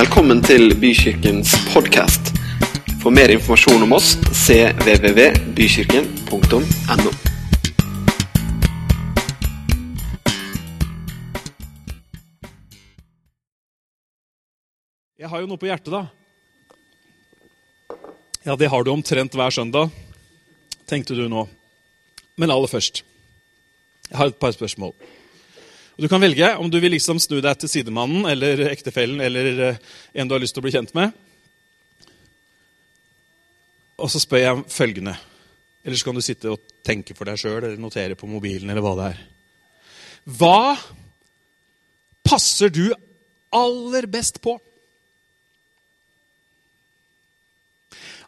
Velkommen til Bykirkens podkast. For mer informasjon om oss cvvvbykirken.no. Jeg har jo noe på hjertet, da. Ja, det har du omtrent hver søndag, tenkte du nå. Men aller først, jeg har et par spørsmål. Og Du kan velge om du vil liksom snu deg til sidemannen eller ektefellen eller eh, en du har lyst til å bli kjent med. Og så spør jeg følgende. Eller så kan du sitte og tenke for deg sjøl eller notere på mobilen eller hva det er. Hva passer du aller best på?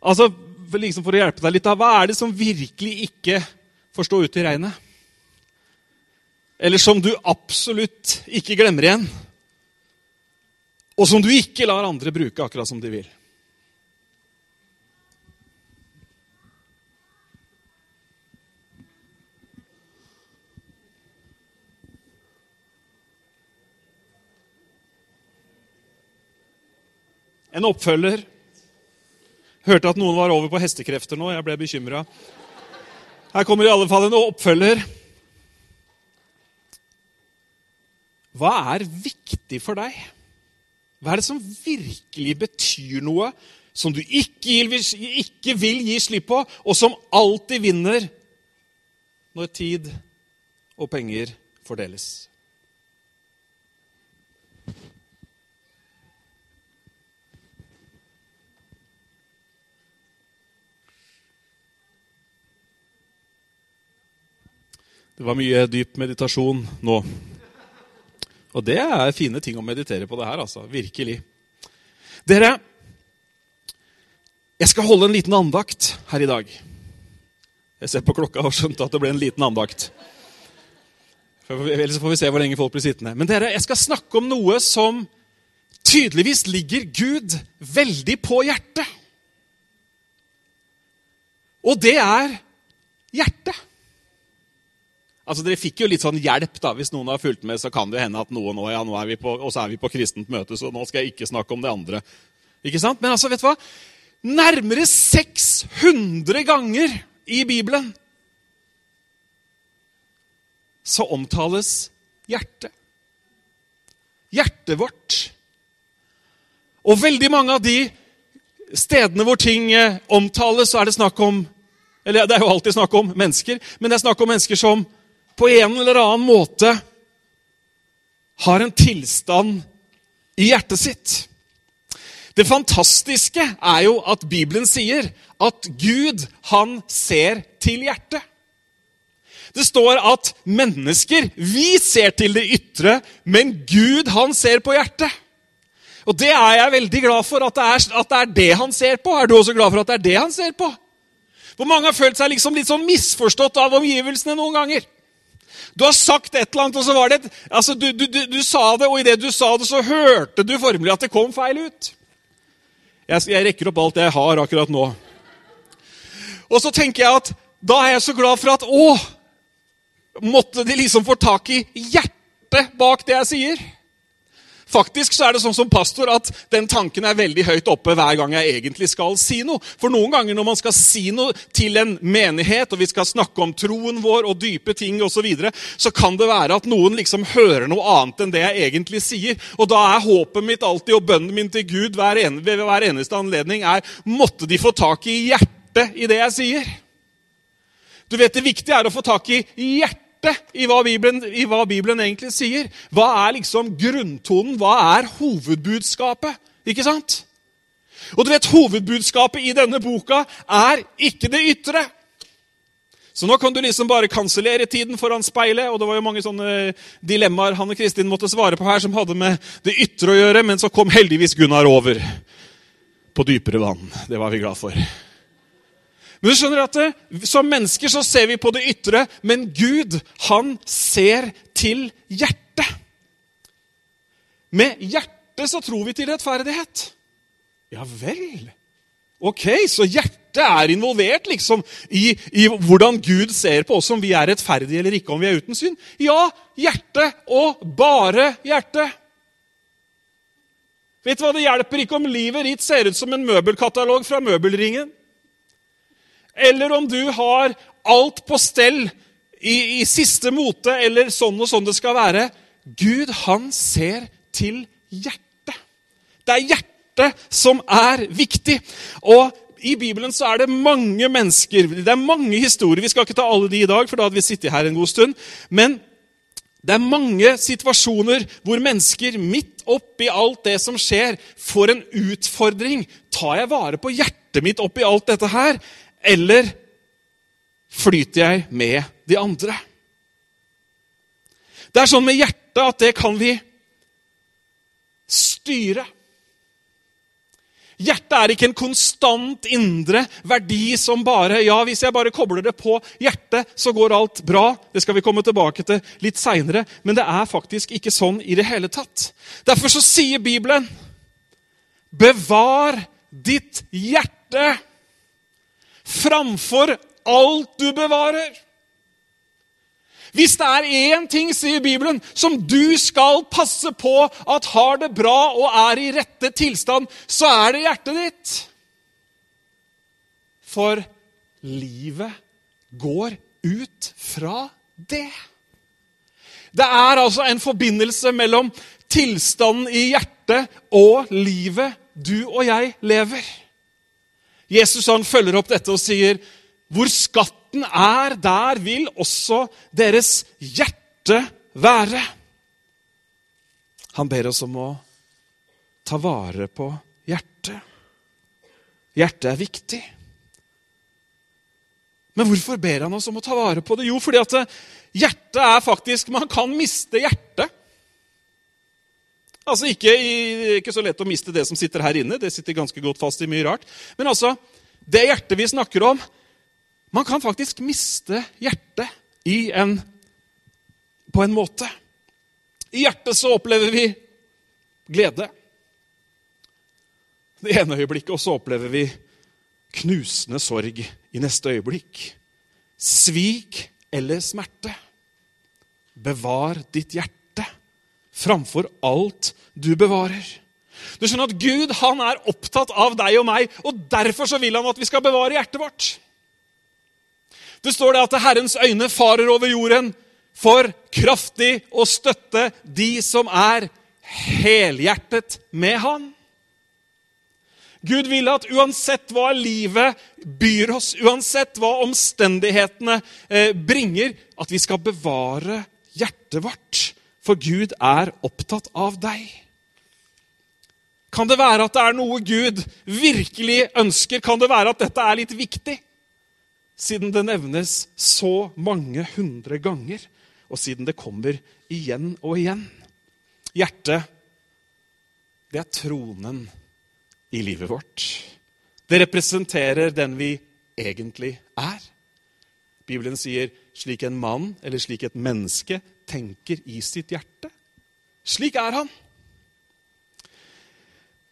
Altså, liksom for å hjelpe deg litt, da, Hva er det som virkelig ikke får stå ute i regnet? Eller som du absolutt ikke glemmer igjen? Og som du ikke lar andre bruke akkurat som de vil? En oppfølger Hørte at noen var over på hestekrefter nå. Jeg ble bekymra. Her kommer i alle fall en oppfølger. Hva er viktig for deg? Hva er det som virkelig betyr noe, som du ikke vil, ikke vil gi slipp på, og som alltid vinner når tid og penger fordeles? Det var mye dyp meditasjon nå. Og det er fine ting å meditere på det her, altså. Virkelig. Dere, jeg skal holde en liten andakt her i dag. Jeg ser på klokka og skjønte at det ble en liten andakt. Ellers får vi se hvor lenge folk blir sittende. Men dere, jeg skal snakke om noe som tydeligvis ligger Gud veldig på hjertet. Og det er hjertet. Altså, Dere fikk jo litt sånn hjelp. da, Hvis noen har fulgt med, så kan det hende at noen ja, nå er vi på, og så er vi på kristent møte, så nå skal jeg ikke snakke om det andre. Ikke sant? Men altså, vet du hva? Nærmere 600 ganger i Bibelen så omtales hjertet. Hjertet vårt. Og veldig mange av de stedene hvor ting eh, omtales, så er det snakk om Eller det er jo alltid snakk om mennesker, men det er snakk om mennesker som på en eller annen måte har en tilstand i hjertet sitt. Det fantastiske er jo at Bibelen sier at Gud, han ser til hjertet. Det står at mennesker, vi ser til det ytre, men Gud, han ser på hjertet. Og det er jeg veldig glad for, at det, er, at det, er, det han ser på. Er du også glad for at det er det han ser på? For mange har følt seg liksom litt sånn misforstått av omgivelsene noen ganger. Du har sagt et eller annet, og så var det et, altså du, du, du, du sa det, og idet du sa det, så hørte du formelig at det kom feil ut. Jeg, jeg rekker opp alt jeg har akkurat nå. Og så tenker jeg at da er jeg så glad for at Å! Måtte de liksom få tak i hjertet bak det jeg sier. Faktisk så er det sånn som pastor at den tanken er veldig høyt oppe hver gang jeg egentlig skal si noe. For noen ganger når man skal si noe til en menighet, og vi skal snakke om troen vår og dype ting osv., så, videre, så kan det være at noen liksom hører noe annet enn det jeg egentlig sier. Og da er håpet mitt alltid, og bønnen min til Gud hver en, ved hver eneste anledning, er måtte de få tak i hjertet i det jeg sier. Du vet, Det viktige er å få tak i hjertet i hva, Bibelen, i hva Bibelen egentlig sier. Hva er liksom grunntonen? Hva er hovedbudskapet? Ikke sant? Og du vet, Hovedbudskapet i denne boka er ikke det ytre. Så nå kan du liksom bare kansellere tiden foran speilet. Og det var jo mange sånne dilemmaer Hanne Kristin måtte svare på her, som hadde med det ytre å gjøre, men så kom heldigvis Gunnar over på dypere vann. Det var vi glad for. Men du skjønner at det, Som mennesker så ser vi på det ytre, men Gud han ser til hjertet. Med hjertet så tror vi til rettferdighet. Ja vel. Ok, Så hjertet er involvert liksom i, i, hvordan Gud ser på oss om vi er rettferdige eller ikke, om vi er uten synd? Ja, hjertet og bare hjertet. Vet du hva, Det hjelper ikke om livet ditt ser ut som en møbelkatalog fra møbelringen. Eller om du har alt på stell i, i siste mote, eller sånn og sånn det skal være. Gud, han ser til hjertet. Det er hjertet som er viktig. Og i Bibelen så er det mange mennesker, det er mange historier. Vi skal ikke ta alle de i dag, for da hadde vi sittet her en god stund. Men det er mange situasjoner hvor mennesker midt oppi alt det som skjer, får en utfordring. Tar jeg vare på hjertet mitt oppi alt dette her, eller flyter jeg med de andre? Det er sånn med hjertet at det kan vi styre. Hjertet er ikke en konstant indre verdi som bare Ja, hvis jeg bare kobler det på hjertet, så går alt bra. Det skal vi komme tilbake til litt seinere. Men det er faktisk ikke sånn i det hele tatt. Derfor så sier Bibelen Bevar ditt hjerte framfor alt du bevarer. Hvis det er én ting, sier Bibelen, som du skal passe på at har det bra og er i rette tilstand, så er det hjertet ditt. For livet går ut fra det. Det er altså en forbindelse mellom tilstanden i hjertet og livet du og jeg lever. Jesus han følger opp dette og sier, 'Hvor skatten er, der vil også deres hjerte være.' Han ber oss om å ta vare på hjertet. Hjertet er viktig. Men hvorfor ber han oss om å ta vare på det? Jo, fordi at hjertet er faktisk Man kan miste hjertet. Altså ikke, ikke, så lett å miste det som sitter her inne. Det sitter ganske godt fast i mye rart. Men altså, det hjertet vi snakker om Man kan faktisk miste hjertet i en, på en måte. I hjertet så opplever vi glede. Det ene øyeblikket, og så opplever vi knusende sorg i neste øyeblikk. Svik eller smerte. Bevar ditt hjerte framfor alt du bevarer. Du skjønner at Gud han er opptatt av deg og meg, og derfor så vil han at vi skal bevare hjertet vårt. Det står det at Herrens øyne farer over jorden for kraftig å støtte de som er helhjertet med Han. Gud vil at uansett hva livet byr oss, uansett hva omstendighetene eh, bringer, at vi skal bevare hjertet vårt. For Gud er opptatt av deg. Kan det være at det er noe Gud virkelig ønsker? Kan det være at dette er litt viktig? Siden det nevnes så mange hundre ganger, og siden det kommer igjen og igjen. Hjertet, det er tronen i livet vårt. Det representerer den vi egentlig er. Bibelen sier slik en mann eller slik et menneske tenker i sitt hjerte. Slik er han.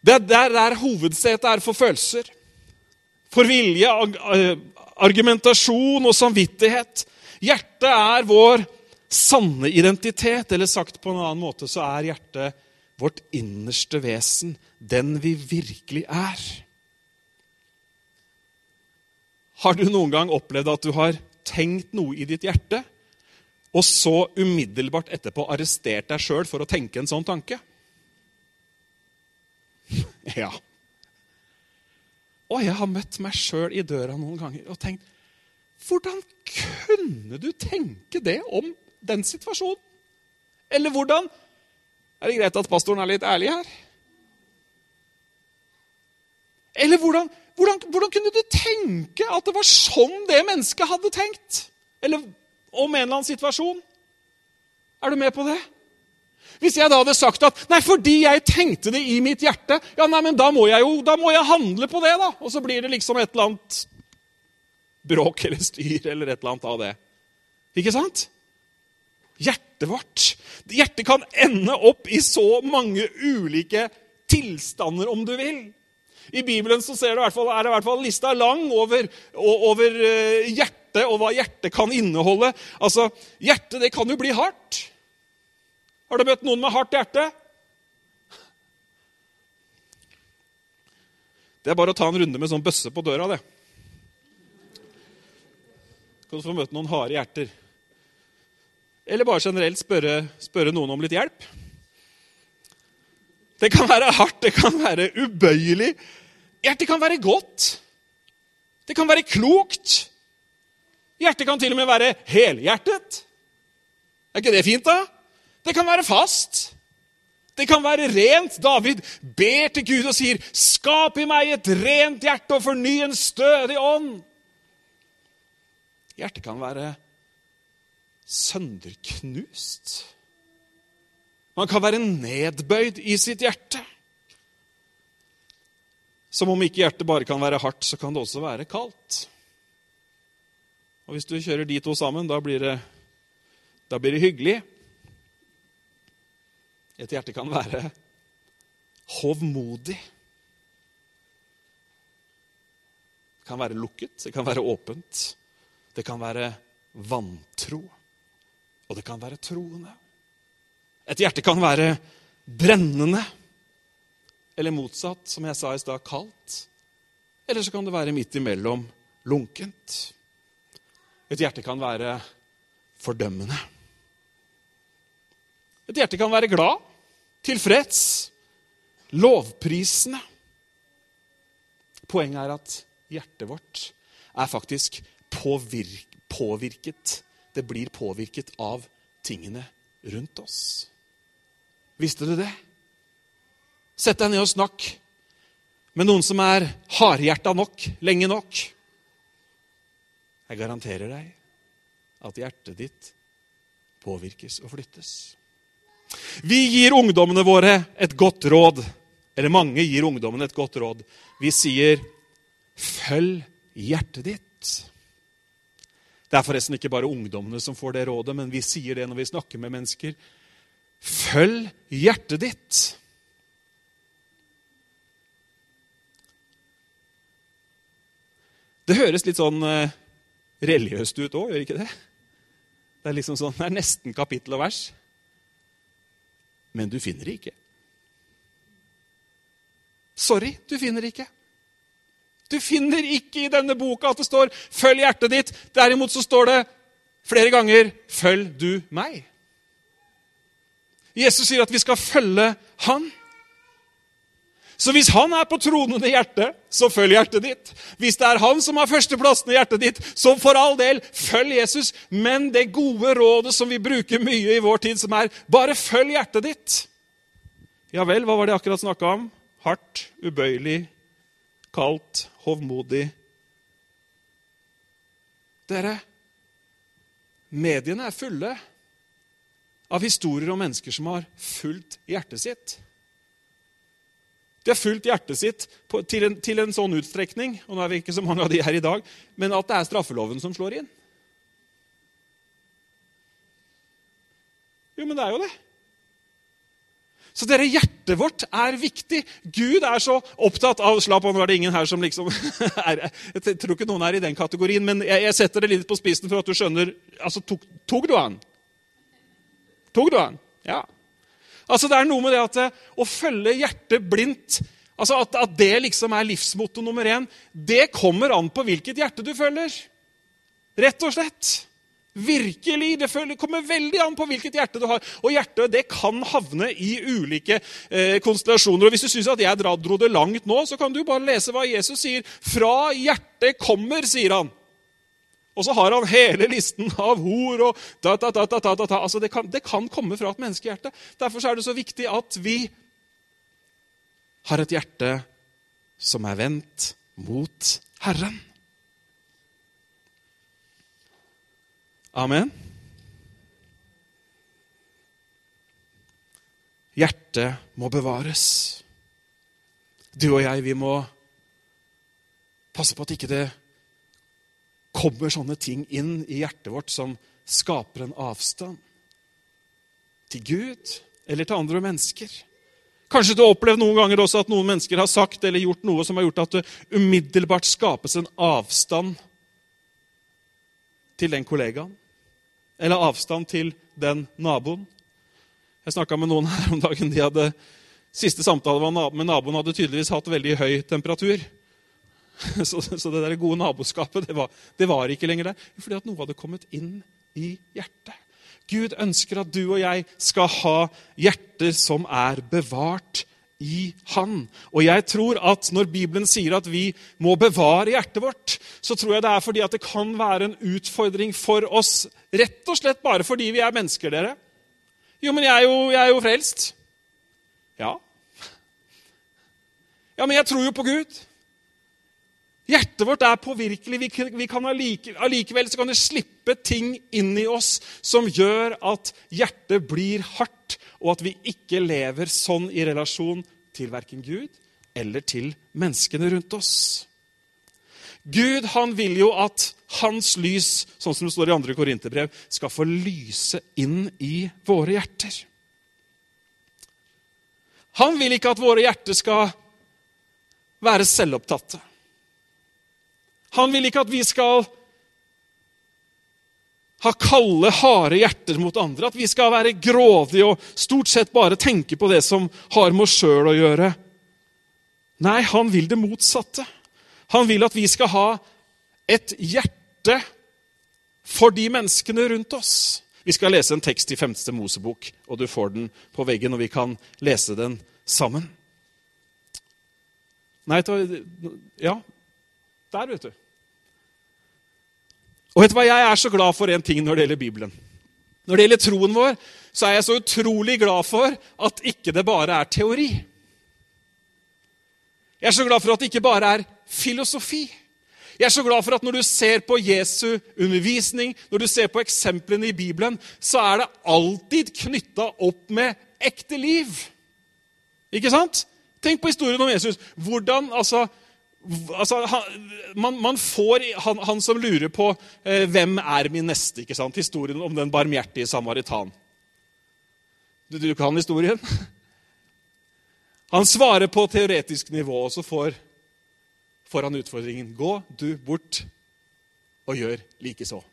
Det er der, der hovedsetet er for følelser. For vilje, argumentasjon og samvittighet. Hjertet er vår sanne identitet. Eller sagt på en annen måte så er hjertet vårt innerste vesen. Den vi virkelig er. Har du noen gang opplevd at du har tenkt noe i ditt hjerte, og så umiddelbart etterpå arrestert deg sjøl for å tenke en sånn tanke? Ja. Og jeg har møtt meg sjøl i døra noen ganger og tenkt Hvordan kunne du tenke det om den situasjonen? Eller hvordan Er det greit at pastoren er litt ærlig her? Eller hvordan, hvordan, hvordan kunne du tenke at det var sånn det mennesket hadde tenkt? Eller om en eller annen situasjon? Er du med på det? Hvis jeg da hadde sagt at nei, fordi jeg tenkte det i mitt hjerte, ja, nei, men da må jeg jo da må jeg handle på det, da. Og så blir det liksom et eller annet bråk eller styr eller et eller annet av det. Ikke sant? Hjertet vårt. Hjertet kan ende opp i så mange ulike tilstander, om du vil. I Bibelen så ser du, er det i hvert fall lista lang over, over eh, hjertet og hva hjertet kan inneholde. Altså, Hjertet det kan jo bli hardt. Har du møtt noen med hardt hjerte? Det er bare å ta en runde med sånn bøsse på døra, det. Kan du få møte noen harde hjerter. Eller bare generelt spørre, spørre noen om litt hjelp. Det kan være hardt, det kan være ubøyelig. Hjertet kan være godt. Det kan være klokt. Hjertet kan til og med være helhjertet. Er ikke det fint, da? Det kan være fast. Det kan være rent. David ber til Gud og sier, 'Skap i meg et rent hjerte og forny en stødig ånd.' Hjertet kan være sønderknust. Man kan være nedbøyd i sitt hjerte. Som om ikke hjertet bare kan være hardt, så kan det også være kaldt. Og Hvis du kjører de to sammen, da blir det, da blir det hyggelig. Et hjerte kan være hovmodig. Det kan være lukket, det kan være åpent. Det kan være vantro, og det kan være troende. Et hjerte kan være brennende, eller motsatt, som jeg sa i stad, kaldt. Eller så kan det være midt imellom lunkent. Et hjerte kan være fordømmende. Et hjerte kan være glad, tilfreds, lovprisende. Poenget er at hjertet vårt er faktisk påvirk, påvirket. Det blir påvirket av tingene rundt oss. Visste du det? Sett deg ned og snakk med noen som er hardhjerta nok lenge nok. Jeg garanterer deg at hjertet ditt påvirkes og flyttes. Vi gir ungdommene våre et godt råd. Eller mange gir ungdommene et godt råd. Vi sier 'følg hjertet ditt'. Det er forresten ikke bare ungdommene som får det rådet, men vi sier det når vi snakker med mennesker. Følg hjertet ditt. Det høres litt sånn eh, religiøst ut òg, gjør ikke det? Det er liksom sånn, det er nesten kapittel og vers. Men du finner det ikke. Sorry, du finner det ikke. Du finner ikke i denne boka at det står 'følg hjertet ditt'. Derimot så står det flere ganger 'følg du meg'. Jesus sier at vi skal følge Han. Så hvis han er på tronen i hjertet, så følg hjertet ditt. Hvis det er han som har førsteplassen i hjertet ditt, så for all del, følg Jesus. Men det gode rådet som vi bruker mye i vår tid, som er bare følg hjertet ditt. Ja vel, hva var det jeg akkurat snakka om? Hardt, ubøyelig, kaldt, hovmodig. Dere, mediene er fulle av historier om mennesker som har fulgt hjertet sitt. De har fulgt hjertet sitt på, til, en, til, en, sånn utstrekning og nå er vi ikke så mange av de her i dag, men at det er straffeloven som slår inn. Jo, men det er jo det. Så dere, hjertet vårt er viktig. Gud er så opptatt av Slapp av, nå er det ingen her som liksom er, Jeg tror ikke noen er i den kategorien, men jeg, jeg setter det litt på spissen for at du skjønner altså, tok, tok du han? Tok du han? Ja. Altså, Det er noe med det at eh, å følge hjertet blindt altså at, at det liksom er livsmotto nummer én, det kommer an på hvilket hjerte du følger. Rett og slett. Virkelig. Det kommer veldig an på hvilket hjerte du har. Og hjertet det kan havne i ulike eh, konstellasjoner. Og Hvis du syns at jeg dro det langt nå, så kan du bare lese hva Jesus sier. Fra hjertet kommer, sier han. Og så har han hele listen av hor og da, da, da, da, da, da. Altså det, kan, det kan komme fra et menneskehjerte. Derfor er det så viktig at vi har et hjerte som er vendt mot Herren. Amen. Hjertet må bevares. Du og jeg, vi må passe på at ikke det kommer sånne ting inn i hjertet vårt som skaper en avstand til Gud eller til andre mennesker. Kanskje du har opplevd noen ganger også at noen mennesker har sagt eller gjort noe som har gjort at det umiddelbart skapes en avstand til den kollegaen. Eller avstand til den naboen. Jeg snakka med noen her om dagen. De hadde Siste samtale med naboen hadde tydeligvis hatt veldig høy temperatur. Så, så det der gode naboskapet det var, det var, ikke lenger der. Fordi at noe hadde kommet inn i hjertet. Gud ønsker at du og jeg skal ha hjerter som er bevart i Han. Og jeg tror at når Bibelen sier at vi må bevare hjertet vårt, så tror jeg det er fordi at det kan være en utfordring for oss, rett og slett bare fordi vi er mennesker, dere. Jo, men jeg er jo, jeg er jo frelst. Ja. Ja, men jeg tror jo på Gud. Hjertet vårt er påvirkelig. Vi, vi kan allikevel så kan det slippe ting inn i oss som gjør at hjertet blir hardt, og at vi ikke lever sånn i relasjon til verken Gud eller til menneskene rundt oss. Gud han vil jo at hans lys, sånn som det står i 2. Korinterbrev, skal få lyse inn i våre hjerter. Han vil ikke at våre hjerter skal være selvopptatte. Han vil ikke at vi skal ha kalde, harde hjerter mot andre. At vi skal være grådige og stort sett bare tenke på det som har med oss sjøl å gjøre. Nei, han vil det motsatte. Han vil at vi skal ha et hjerte for de menneskene rundt oss. Vi skal lese en tekst i 5. Mosebok, og du får den på veggen, og vi kan lese den sammen. Nei, ja, der, vet du. Og vet du hva, Jeg er så glad for en ting når det gjelder Bibelen. Når det gjelder troen vår, så er jeg så utrolig glad for at ikke det bare er teori. Jeg er så glad for at det ikke bare er filosofi. Jeg er så glad for at når du ser på Jesu undervisning, når du ser på eksemplene i Bibelen, så er det alltid knytta opp med ekte liv. Ikke sant? Tenk på historien om Jesus. Hvordan, altså, altså, han, man, får han, han, som lurer på eh, 'Hvem er min neste?' ikke sant? Historien om den barmhjertige samaritan. Du, du kan historien? Han svarer på teoretisk nivå, og så får, får han utfordringen 'Gå du bort og gjør likeså'.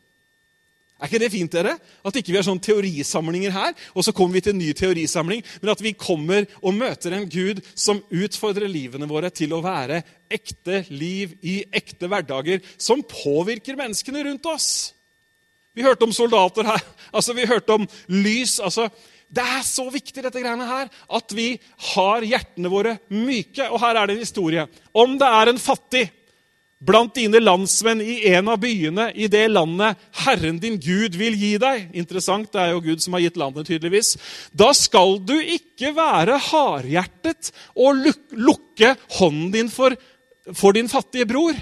Er ikke det fint, dere? At ikke vi har sånne teorisamlinger her, og så kommer vi til en ny teorisamling, men at vi kommer og møter en Gud som utfordrer livene våre til å være ekte liv i ekte hverdager, som påvirker menneskene rundt oss. Vi hørte om soldater her. altså Vi hørte om lys. altså Det er så viktig dette greiene her, at vi har hjertene våre myke. Og her er det en historie. Om det er en fattig blant dine landsmenn i en av byene i det landet Herren din Gud vil gi deg. Interessant, det er jo Gud som har gitt landet, tydeligvis. Da skal du ikke være hardhjertet og lukke hånden din for, for din fattige bror.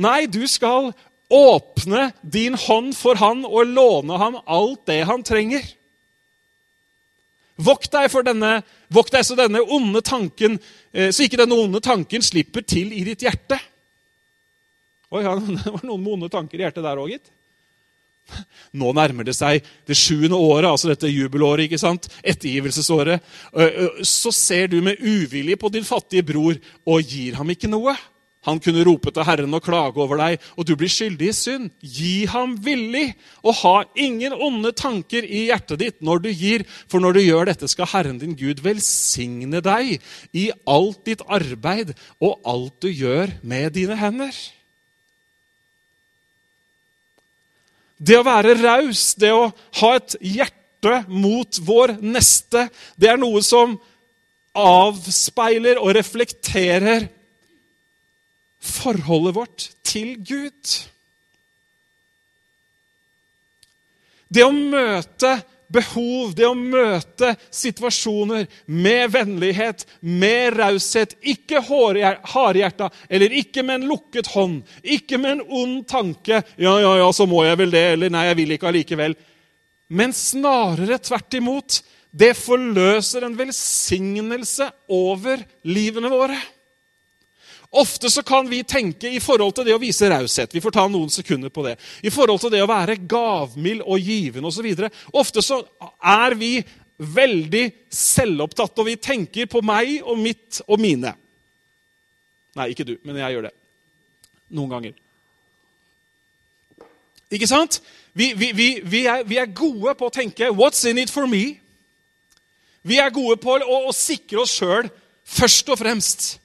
Nei, du skal åpne din hånd for han og låne ham alt det han trenger. Vokt deg, for denne, vokt deg så denne onde tanken, eh, så ikke denne onde tanken slipper til i ditt hjerte. Oi, ja, Det var noen vonde tanker i hjertet der òg, gitt. Nå nærmer det seg det sjuende året, altså dette jubelåret, ikke sant? ettergivelsesåret. Så ser du med uvilje på din fattige bror og gir ham ikke noe. Han kunne rope til Herren og klage over deg, og du blir skyldig i synd. Gi ham villig, og ha ingen onde tanker i hjertet ditt når du gir, for når du gjør dette, skal Herren din Gud velsigne deg i alt ditt arbeid og alt du gjør med dine hender. Det å være raus, det å ha et hjerte mot vår neste, det er noe som avspeiler og reflekterer forholdet vårt til Gud. Det å møte behov, det å møte situasjoner med vennlighet, med raushet. Ikke hardhjerta, eller ikke med en lukket hånd, ikke med en ond tanke. 'Ja, ja, ja, så må jeg vel det.' Eller 'nei, jeg vil ikke allikevel'. Men snarere tvert imot. Det forløser en velsignelse over livene våre. Ofte så kan vi tenke i forhold til det å vise raushet Vi får ta noen sekunder på det. I forhold til det å være gavmild og givende osv. Ofte så er vi veldig selvopptatt, og vi tenker på meg og mitt og mine. Nei, ikke du, men jeg gjør det. Noen ganger. Ikke sant? Vi, vi, vi, vi er, er, gode på å tenke 'What's in it for me?' Vi er gode på å, å sikre oss sjøl først og fremst.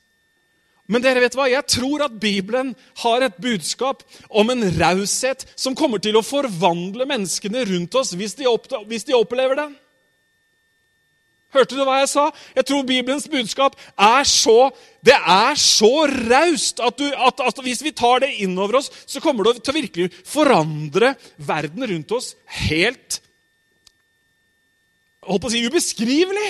Men dere vet hva? jeg tror at Bibelen har et budskap om en raushet som kommer til å forvandle menneskene rundt oss hvis de, hvis de opplever den. Hørte du hva jeg sa? Jeg tror Bibelens budskap er så det er så raust at, at, at, hvis vi tar det inn over oss, så kommer det til å virkelig forandre verden rundt oss helt holdt på å si ubeskrivelig.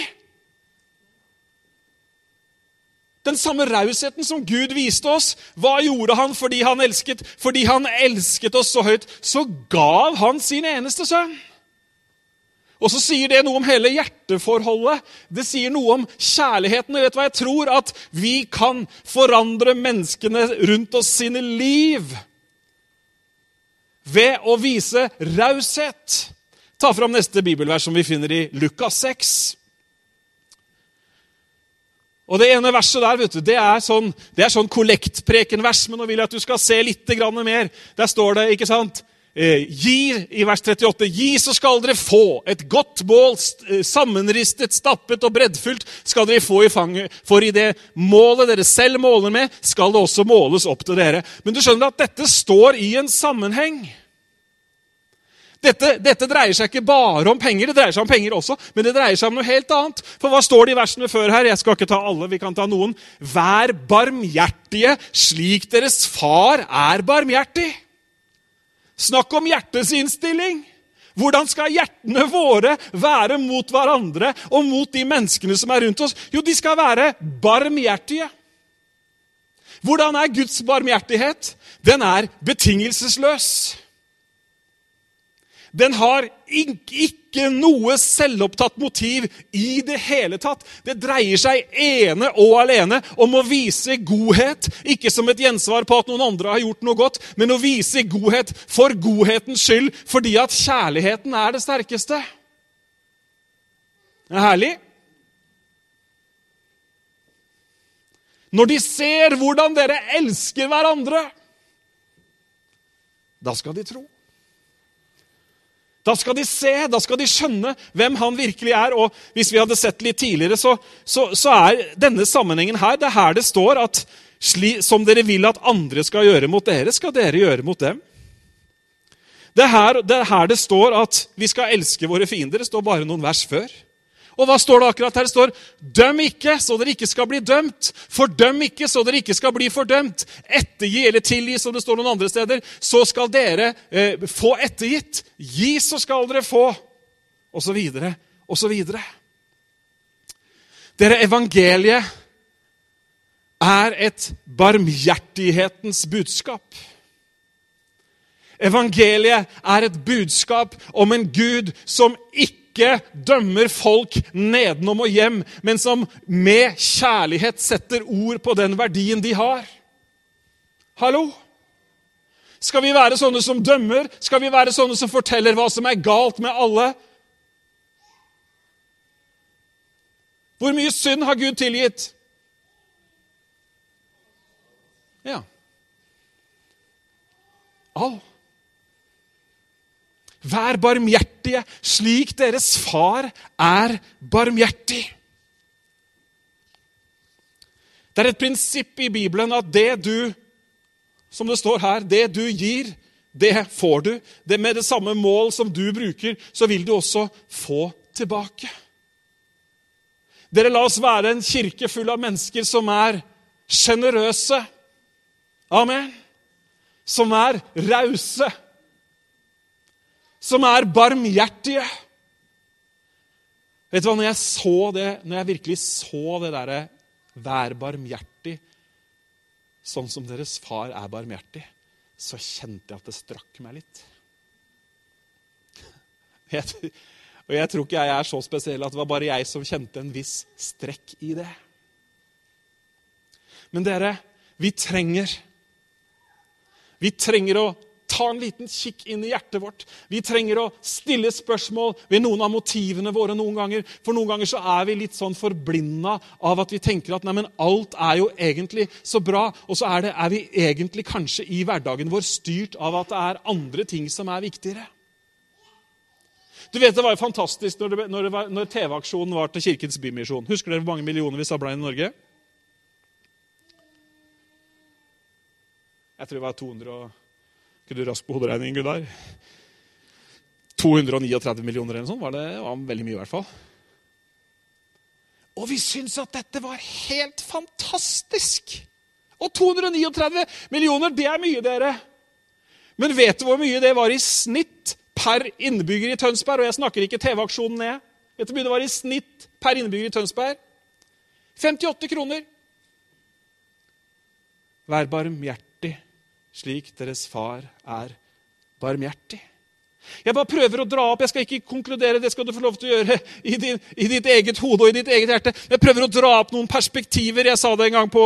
Den samme rausheten som Gud viste oss, hva gjorde han fordi han elsket? Fordi han elsket oss så høyt, så gav han sin eneste sønn. Og så sier det noe om hele hjerteforholdet. Det sier noe om kjærligheten. Og vet hva jeg tror? At vi kan forandre menneskene rundt oss sine liv ved å vise raushet. Ta fram neste bibelvers som vi finner i Lukas 6. Og Det ene verset der vet du, det er sånn, det er sånn kollektprekenvers, men nå vil jeg at du skal se litt mer. Der står det ikke sant, Eh, gi, i vers 38, gi, så skal dere få. Et godt mål, eh, sammenristet, stappet og breddfullt, skal dere få i fanget. For i det målet dere selv måler med, skal det også måles opp til dere. Men du skjønner at dette står i en sammenheng. Dette, dette, dreier seg ikke bare om penger, det dreier seg om penger også, men det dreier seg om noe helt annet. For hva står det i versene før her? Jeg skal ikke ta alle, vi kan ta noen. Vær barmhjertige slik deres far er barmhjertig. Snakk om hjertets innstilling! Hvordan skal hjertene våre være mot hverandre og mot de menneskene som er rundt oss? Jo, de skal være barmhjertige. Hvordan er Guds barmhjertighet? Den er betingelsesløs. Den har ikke noe selvopptatt motiv i det hele tatt. Det dreier seg ene og alene om å vise godhet, ikke som et gjensvar på at noen andre har gjort noe godt, men å vise godhet for godhetens skyld, fordi at kjærligheten er det sterkeste. Det er herlig. Når de ser hvordan dere elsker hverandre, da skal de tro. Da skal de se, da skal de skjønne hvem han virkelig er. Og hvis vi hadde sett litt tidligere, så, så, så er denne sammenhengen her Det er her det står at sli, som dere vil at andre skal gjøre mot dere, skal dere gjøre mot dem. Det er, her, det er her det står at vi skal elske våre fiender. Det står bare noen vers før. Og hva står det akkurat her? Det står Døm ikke, så dere ikke skal bli dømt. Fordøm ikke, så dere ikke skal bli fordømt. Ettergi eller tilgi, som det står noen andre steder, så skal dere eh, få ettergitt. Gi, så skal dere få. Og så videre, og så videre. Dere, evangeliet er et barmhjertighetens budskap. Evangeliet er et budskap om en Gud som ikke ikke dømmer folk nedenom og hjem, men som med kjærlighet setter ord på den verdien de har. Hallo? Skal vi være sånne som dømmer? Skal vi være sånne som forteller hva som er galt med alle? Hvor mye synd har Gud tilgitt? Ja. All. Vær barmhjertige, slik deres far er barmhjertig. Det er et prinsipp i Bibelen at det du som det står her, det du gir, det får du. Det Med det samme mål som du bruker, så vil du også få tilbake. Dere, la oss være en kirke full av mennesker som er sjenerøse. Amen. Som er rause som er barmhjertige. Vet du hva, Når jeg så det, når jeg virkelig så det derre 'vær barmhjertig', sånn som deres far er barmhjertig, så kjente jeg at det strakk meg litt. Jeg, og jeg tror ikke jeg er så spesiell at det var bare jeg som kjente en viss strekk i det. Men dere, vi trenger Vi trenger å ta en liten kikk inn i hjertet vårt. Vi trenger å stille spørsmål ved noen av motivene våre noen ganger. For noen ganger så er vi litt sånn forblinda av at vi tenker at nei, men alt er jo egentlig så bra. Og så er, det, er vi egentlig kanskje i hverdagen vår styrt av at det er andre ting som er viktigere. Du vet Det var jo fantastisk når, når, når TV-aksjonen var til Kirkens Bymisjon. Husker dere hvor mange millioner vi sabla inn i Norge? Jeg tror det var 200 og Ikke du rask på hoderegningen, Gunnar? 239 millioner eller noe sånt. Var det var veldig mye, i hvert fall. Og vi syntes at dette var helt fantastisk! Og 239 millioner, det er mye, dere. Men vet du hvor mye det var i snitt per innbygger i Tønsberg? Og jeg snakker ikke TV-aksjonen ned. Vet du hvor mye det var i snitt per innbygger i Tønsberg? 58 kroner. Vær barmhjertig, slik deres far er barmhjertig. Jeg bare prøver å dra opp, jeg skal ikke konkludere, det skal du få lov til å gjøre i, din, i ditt eget hode og i ditt eget hjerte. Jeg prøver å dra opp noen perspektiver. Jeg sa det en gang på,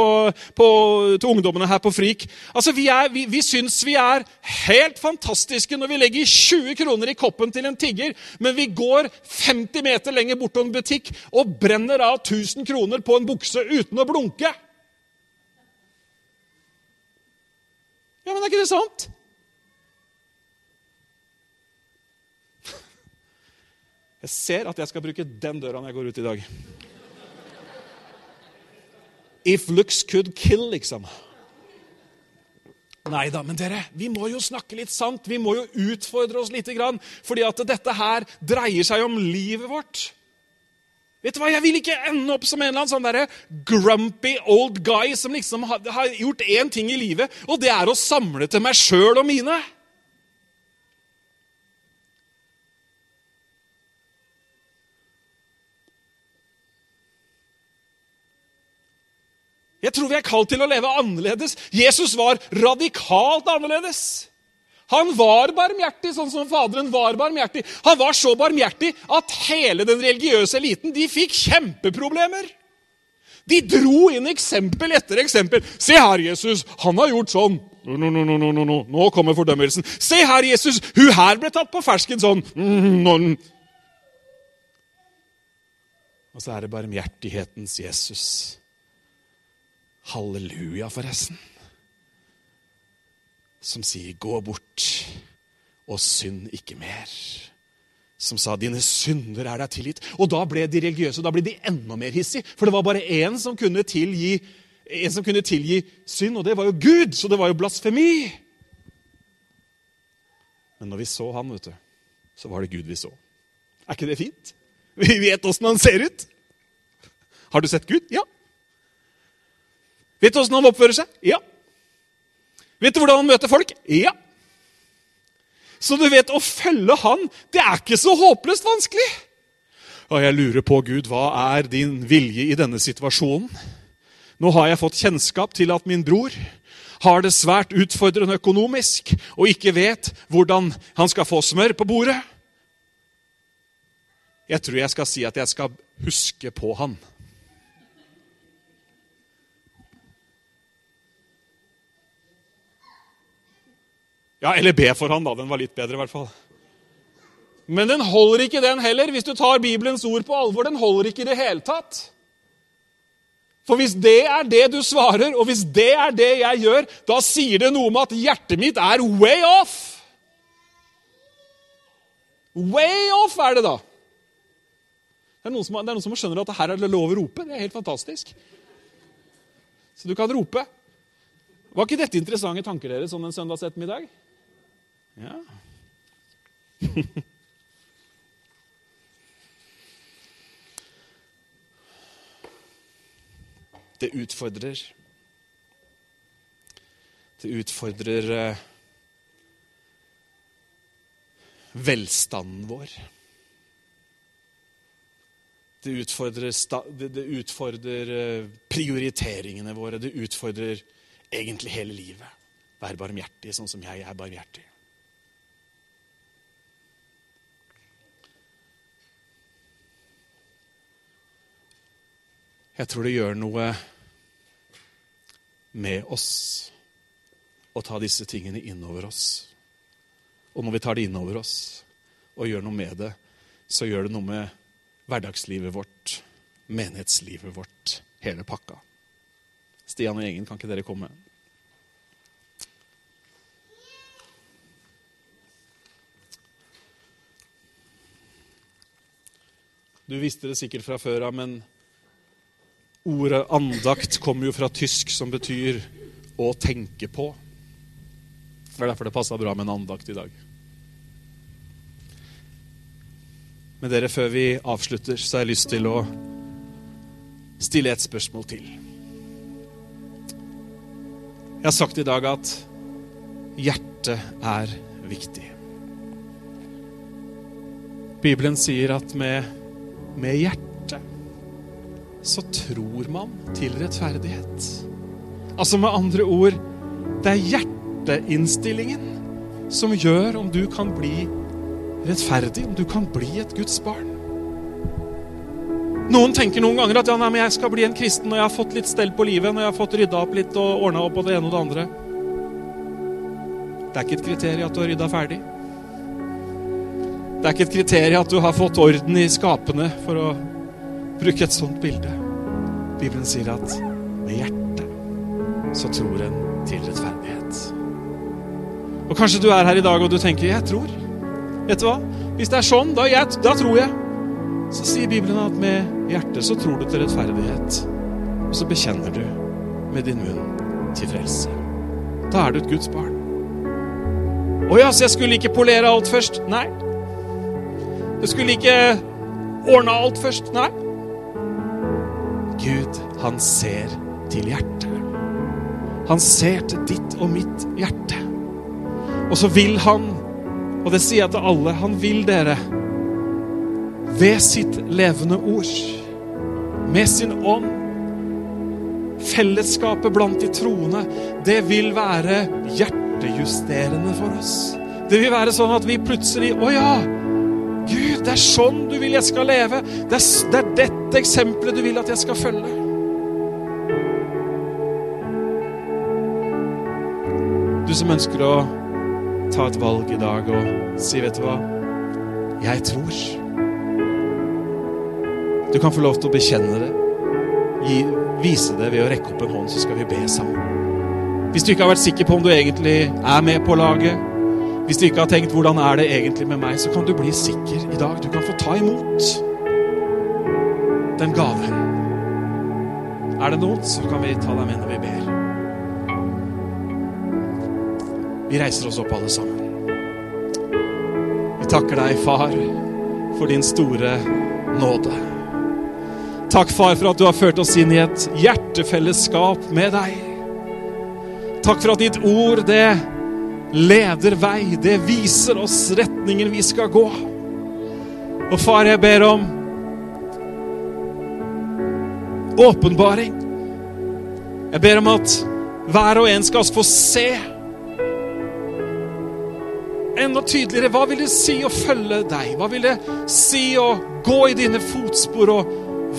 på, til ungdommene her på Frik. Altså, Vi, er, vi, vi syns vi er helt fantastiske når vi legger 20 kroner i koppen til en tigger, men vi går 50 meter lenger bort til en butikk og brenner av 1000 kroner på en bukse uten å blunke. Ja, men er ikke det sant? Jeg ser at jeg skal bruke den døra når jeg går ut i dag. If looks could kill, liksom. Nei da, men dere, vi må jo snakke litt sant. Vi må jo utfordre oss litt. Grann, fordi at dette her dreier seg om livet vårt. Vet du hva, Jeg vil ikke ende opp som en eller annen sånn der grumpy old guy som liksom har, har gjort én ting i livet, og det er å samle til meg sjøl og mine. Jeg tror vi er kalt til å leve annerledes. Jesus var radikalt annerledes. Han var barmhjertig, sånn som Faderen var barmhjertig. Han var så barmhjertig at hele den religiøse eliten de fikk kjempeproblemer. De dro inn eksempel etter eksempel. Se her, Jesus, han har gjort sånn. No, no, no. Nå kommer fordømmelsen. Se her, Jesus, hun her ble tatt på fersken sånn. Mm. Og så er det barmhjertighetens Jesus. Halleluja, forresten. Som sier 'gå bort og synd ikke mer'. Som sa 'dine synder er deg tilgitt'. Og da ble de religiøse da ble de enda mer hissige. For det var bare én som en som kunne tilgi synd, og det var jo Gud. Så det var jo blasfemi. Men når vi så han, vet du, så var det Gud vi så. Er ikke det fint? Vi vet åssen han ser ut. Har du sett Gud? Ja. Vet du åssen han oppfører seg? Ja. Vet du hvordan han møter folk? Ja. Så du vet, å følge han, det er ikke så håpløst vanskelig. Og jeg lurer på, Gud, hva er din vilje i denne situasjonen? Nå har jeg fått kjennskap til at min bror har det svært utfordrende økonomisk og ikke vet hvordan han skal få smør på bordet. Jeg tror jeg skal si at jeg skal huske på han. Ja, eller be for han, da. Den var litt bedre, i hvert fall. Men den holder ikke, den heller, hvis du tar Bibelens ord på alvor. Den holder ikke i det hele tatt. For hvis det er det du svarer, og hvis det er det jeg gjør, da sier det noe om at hjertet mitt er way off. Way off er det da. Det er noen som, det er noen som skjønner at her er det lov å rope. Det er helt fantastisk. Så du kan rope. Var ikke dette interessante tanker dere sånn en søndags ettermiddag? Ja. Det utfordrer. Det utfordrer eh, velstanden vår. Det utfordrer, sta, det, det utfordrer eh, prioriteringene våre. Det utfordrer egentlig hele livet. Vær barmhjertig, sånn som jeg er barmhjertig. Jeg tror det gjør noe med oss å ta disse tingene innover oss. Og når vi tar det innover oss og gjør noe med det, så gjør det noe med hverdagslivet vårt, menighetslivet vårt, hele pakka. Stian og gjengen, kan ikke dere komme? Du visste det sikkert fra før av, men ordet andakt kommer jo fra tysk, som betyr å tenke på. Det er derfor det passa bra med en andakt i dag. Men dere, før vi avslutter, så har jeg lyst til å stille et spørsmål til. Jeg har sagt i dag at hjertet er viktig. Bibelen sier at med, med hjertet så tror man til rettferdighet. Altså med andre ord det er hjerteinnstillingen som gjør om du kan bli rettferdig, om du kan bli et Guds barn. Noen tenker noen ganger at ja, nei, jeg skal bli en kristen når jeg har fått litt stell på livet, når jeg har fått rydda opp litt og ordna opp på det ene og det andre. Det er ikke et kriterium at du har rydda ferdig. Det er ikke et kriterium at du har fått orden i skapene, for å bruke et sånt bilde. Bibelen sier at med hjertet så tror en til rettferdighet. Og kanskje du er her i dag og du tenker 'jeg tror'. Vet du hva? Hvis det er sånn, da, jeg, da tror jeg. Så sier Bibelen at med hjertet så tror du til rettferdighet. Og så bekjenner du med din munn til frelse. Da er du et Guds barn. Å ja, så jeg skulle ikke polere alt først? Nei. Jeg skulle ikke ordne alt først? Nei. Gud, han ser til hjertet. Han ser til ditt og mitt hjerte. Og så vil han, og det sier jeg til alle, han vil dere ved sitt levende ord, med sin ånd, fellesskapet blant de troende, det vil være hjertejusterende for oss. Det vil være sånn at vi plutselig Å ja! Gud, det er sånn du vil jeg skal leve. Det er, det er dette eksempelet du vil at jeg skal følge. Du som ønsker å ta et valg i dag og si, vet du hva, jeg tror. Du kan få lov til å bekjenne det. Gi, vise det ved å rekke opp en hånd, så skal vi be sammen. Hvis du ikke har vært sikker på om du egentlig er med på laget, hvis du ikke har tenkt 'hvordan er det egentlig med meg', så kan du bli sikker i dag. Du kan få ta imot den gaven. Er det noe, så kan vi ta deg med når vi ber. Vi reiser oss opp, alle sammen. Vi takker deg, far, for din store nåde. Takk, far, for at du har ført oss inn i et hjertefellesskap med deg. Takk for at ditt ord, det leder vei. Det viser oss retningen vi skal gå. Og far, jeg ber om åpenbaring. Jeg ber om at hver og en skal få se enda tydeligere hva vil det si å følge deg? Hva vil det si å gå i dine fotspor og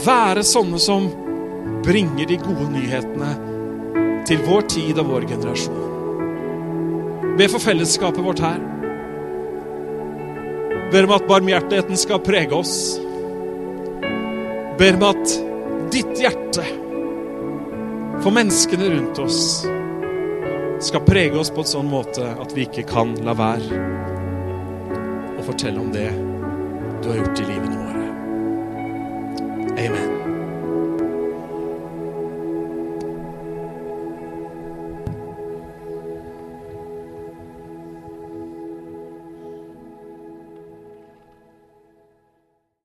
være sånne som bringer de gode nyhetene til vår tid og vår generasjon? Be for fellesskapet vårt her. Ber om at barmhjertigheten skal prege oss. Ber om at ditt hjerte for menneskene rundt oss skal prege oss på en sånn måte at vi ikke kan la være å fortelle om det du har gjort i livene våre. Amen.